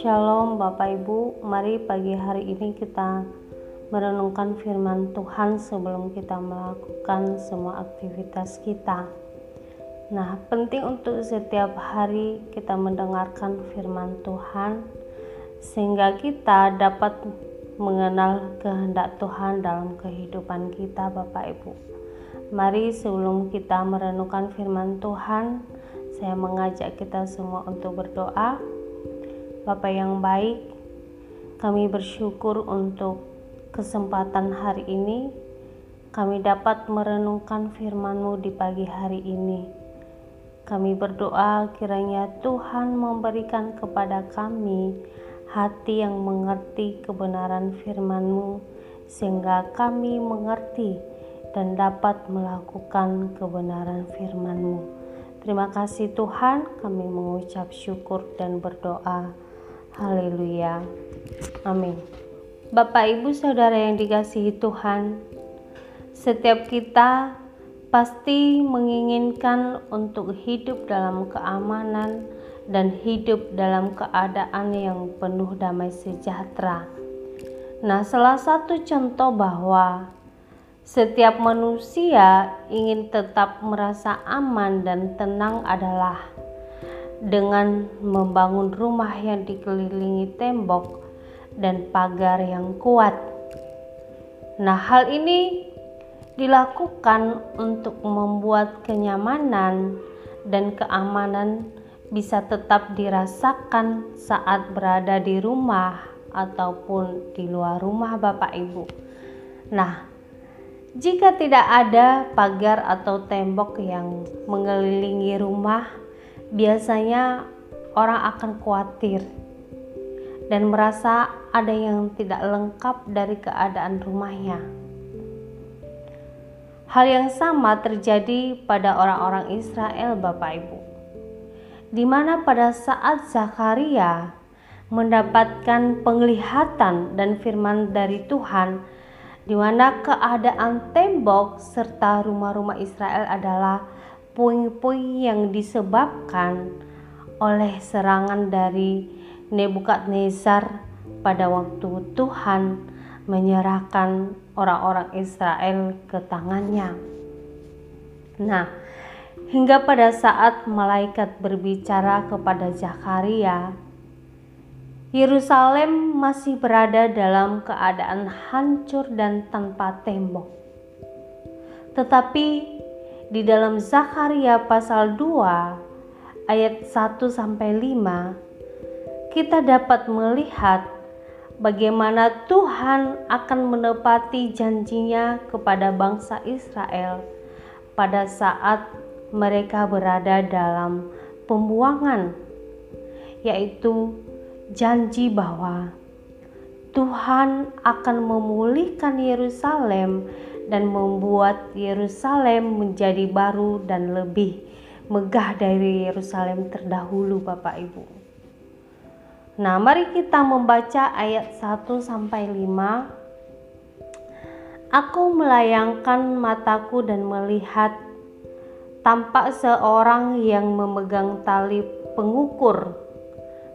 Shalom Bapak Ibu, mari pagi hari ini kita merenungkan firman Tuhan sebelum kita melakukan semua aktivitas kita. Nah, penting untuk setiap hari kita mendengarkan firman Tuhan sehingga kita dapat mengenal kehendak Tuhan dalam kehidupan kita Bapak Ibu. Mari sebelum kita merenungkan firman Tuhan, saya mengajak kita semua untuk berdoa Bapak yang baik, kami bersyukur untuk kesempatan hari ini kami dapat merenungkan firman-Mu di pagi hari ini. Kami berdoa kiranya Tuhan memberikan kepada kami hati yang mengerti kebenaran firman-Mu sehingga kami mengerti dan dapat melakukan kebenaran firman-Mu. Terima kasih Tuhan, kami mengucap syukur dan berdoa. Haleluya. Amin. Bapak, Ibu, Saudara yang dikasihi Tuhan, setiap kita pasti menginginkan untuk hidup dalam keamanan dan hidup dalam keadaan yang penuh damai sejahtera. Nah, salah satu contoh bahwa setiap manusia ingin tetap merasa aman dan tenang adalah dengan membangun rumah yang dikelilingi tembok dan pagar yang kuat. Nah, hal ini dilakukan untuk membuat kenyamanan dan keamanan bisa tetap dirasakan saat berada di rumah ataupun di luar rumah Bapak Ibu. Nah, jika tidak ada pagar atau tembok yang mengelilingi rumah, biasanya orang akan khawatir dan merasa ada yang tidak lengkap dari keadaan rumahnya. Hal yang sama terjadi pada orang-orang Israel, Bapak Ibu, di mana pada saat Zakaria mendapatkan penglihatan dan firman dari Tuhan, di mana keadaan tembok serta rumah-rumah Israel adalah puing-puing yang disebabkan oleh serangan dari Nebukadnezar pada waktu Tuhan menyerahkan orang-orang Israel ke tangannya. Nah, hingga pada saat malaikat berbicara kepada Zakaria, Yerusalem masih berada dalam keadaan hancur dan tanpa tembok. Tetapi di dalam Zakaria pasal 2 ayat 1 sampai 5 kita dapat melihat bagaimana Tuhan akan menepati janjinya kepada bangsa Israel pada saat mereka berada dalam pembuangan yaitu janji bahwa Tuhan akan memulihkan Yerusalem dan membuat Yerusalem menjadi baru dan lebih megah dari Yerusalem terdahulu Bapak Ibu. Nah, mari kita membaca ayat 1 sampai 5. Aku melayangkan mataku dan melihat tampak seorang yang memegang tali pengukur.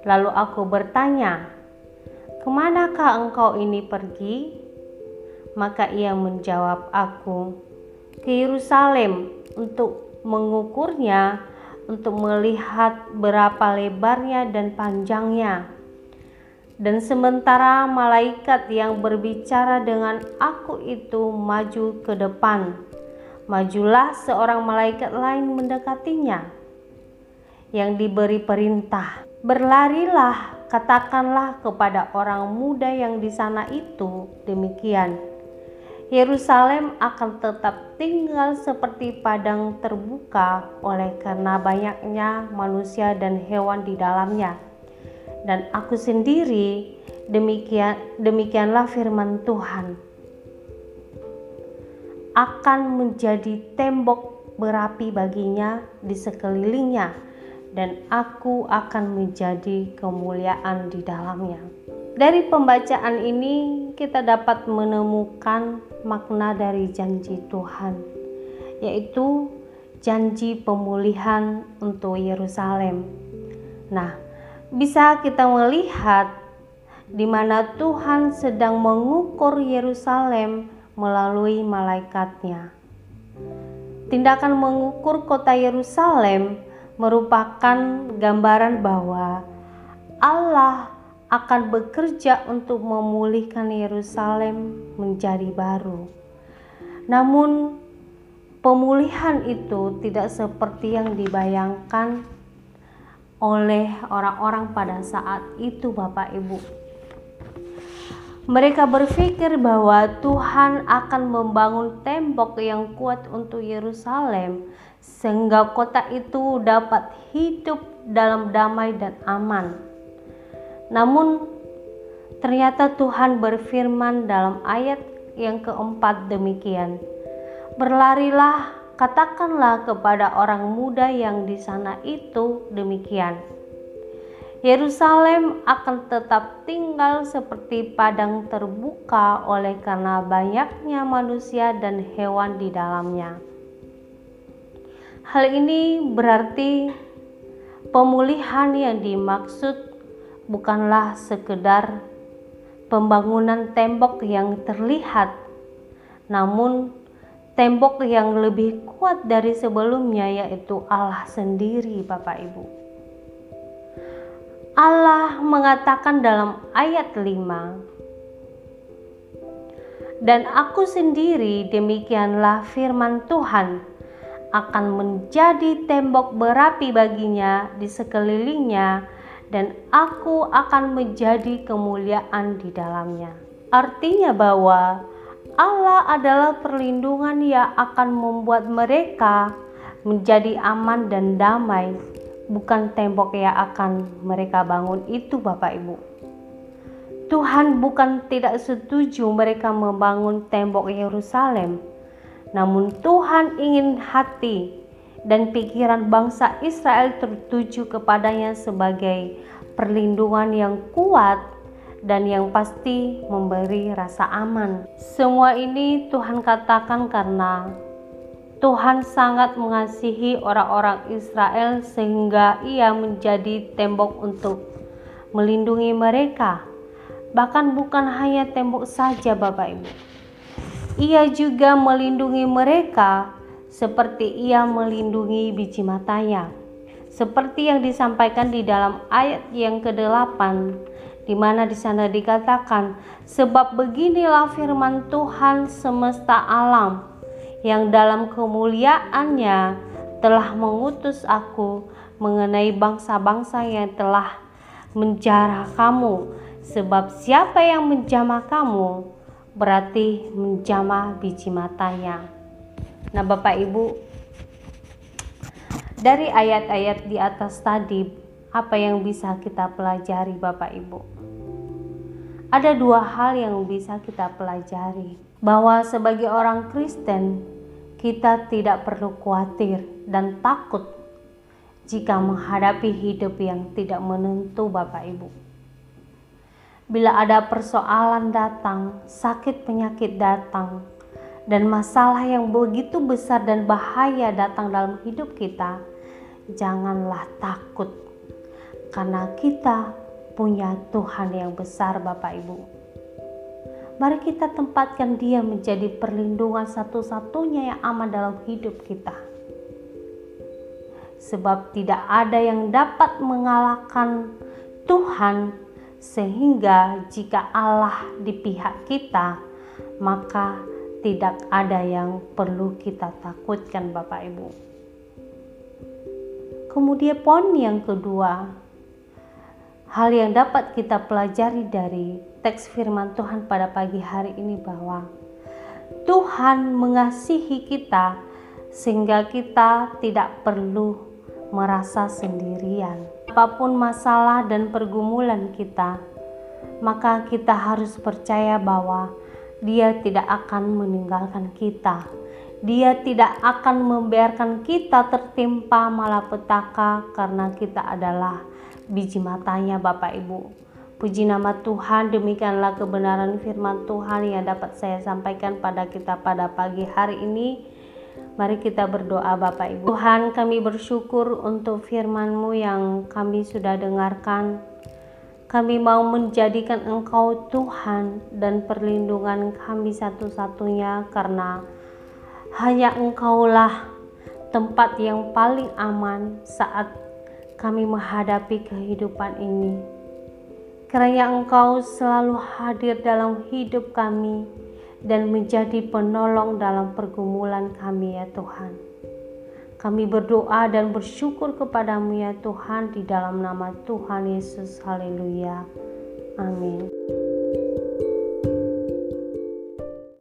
Lalu aku bertanya, "Ke manakah engkau ini pergi?" Maka ia menjawab aku, ke Yerusalem untuk mengukurnya, untuk melihat berapa lebarnya dan panjangnya. Dan sementara malaikat yang berbicara dengan aku itu maju ke depan, majulah seorang malaikat lain mendekatinya yang diberi perintah, "Berlarilah, katakanlah kepada orang muda yang di sana itu demikian." Yerusalem akan tetap tinggal seperti padang terbuka oleh karena banyaknya manusia dan hewan di dalamnya. Dan aku sendiri demikian demikianlah firman Tuhan akan menjadi tembok berapi baginya di sekelilingnya dan aku akan menjadi kemuliaan di dalamnya. Dari pembacaan ini, kita dapat menemukan makna dari janji Tuhan, yaitu janji pemulihan untuk Yerusalem. Nah, bisa kita melihat di mana Tuhan sedang mengukur Yerusalem melalui malaikatnya. Tindakan mengukur kota Yerusalem merupakan gambaran bahwa Allah akan bekerja untuk memulihkan Yerusalem menjadi baru. Namun, pemulihan itu tidak seperti yang dibayangkan oleh orang-orang pada saat itu, Bapak Ibu. Mereka berpikir bahwa Tuhan akan membangun tembok yang kuat untuk Yerusalem, sehingga kota itu dapat hidup dalam damai dan aman. Namun, ternyata Tuhan berfirman dalam ayat yang keempat demikian: "Berlarilah Katakanlah kepada orang muda yang di sana itu demikian. Yerusalem akan tetap tinggal seperti padang terbuka oleh karena banyaknya manusia dan hewan di dalamnya. Hal ini berarti pemulihan yang dimaksud bukanlah sekedar pembangunan tembok yang terlihat, namun tembok yang lebih kuat dari sebelumnya yaitu Allah sendiri Bapak Ibu. Allah mengatakan dalam ayat 5 Dan aku sendiri demikianlah firman Tuhan akan menjadi tembok berapi baginya di sekelilingnya dan aku akan menjadi kemuliaan di dalamnya. Artinya bahwa Allah adalah perlindungan yang akan membuat mereka menjadi aman dan damai, bukan tembok yang akan mereka bangun itu, Bapak Ibu. Tuhan bukan tidak setuju mereka membangun tembok Yerusalem, namun Tuhan ingin hati dan pikiran bangsa Israel tertuju kepadanya sebagai perlindungan yang kuat dan yang pasti memberi rasa aman. Semua ini Tuhan katakan karena Tuhan sangat mengasihi orang-orang Israel sehingga ia menjadi tembok untuk melindungi mereka. Bahkan bukan hanya tembok saja Bapak Ibu. Ia juga melindungi mereka seperti ia melindungi biji matanya. Seperti yang disampaikan di dalam ayat yang ke-8 di mana di sana dikatakan, "Sebab beginilah firman Tuhan semesta alam, yang dalam kemuliaannya telah mengutus aku mengenai bangsa-bangsa yang telah menjarah kamu, sebab siapa yang menjamah kamu berarti menjamah biji matanya." Nah, Bapak Ibu, dari ayat-ayat di atas tadi, apa yang bisa kita pelajari, Bapak Ibu? ada dua hal yang bisa kita pelajari, bahwa sebagai orang Kristen kita tidak perlu khawatir dan takut jika menghadapi hidup yang tidak menentu, Bapak Ibu. Bila ada persoalan datang, sakit penyakit datang, dan masalah yang begitu besar dan bahaya datang dalam hidup kita, janganlah takut, karena kita punya Tuhan yang besar Bapak Ibu. Mari kita tempatkan dia menjadi perlindungan satu-satunya yang aman dalam hidup kita. Sebab tidak ada yang dapat mengalahkan Tuhan sehingga jika Allah di pihak kita maka tidak ada yang perlu kita takutkan Bapak Ibu. Kemudian poin yang kedua, Hal yang dapat kita pelajari dari teks firman Tuhan pada pagi hari ini bahwa Tuhan mengasihi kita sehingga kita tidak perlu merasa sendirian. Apa pun masalah dan pergumulan kita, maka kita harus percaya bahwa Dia tidak akan meninggalkan kita. Dia tidak akan membiarkan kita tertimpa malapetaka karena kita adalah biji matanya Bapak Ibu. Puji nama Tuhan, demikianlah kebenaran firman Tuhan yang dapat saya sampaikan pada kita pada pagi hari ini. Mari kita berdoa Bapak Ibu. Tuhan kami bersyukur untuk firman-Mu yang kami sudah dengarkan. Kami mau menjadikan Engkau Tuhan dan perlindungan kami satu-satunya karena hanya Engkaulah tempat yang paling aman saat kami menghadapi kehidupan ini. Kiranya Engkau selalu hadir dalam hidup kami dan menjadi penolong dalam pergumulan kami ya Tuhan. Kami berdoa dan bersyukur kepadamu ya Tuhan di dalam nama Tuhan Yesus. Haleluya. Amin.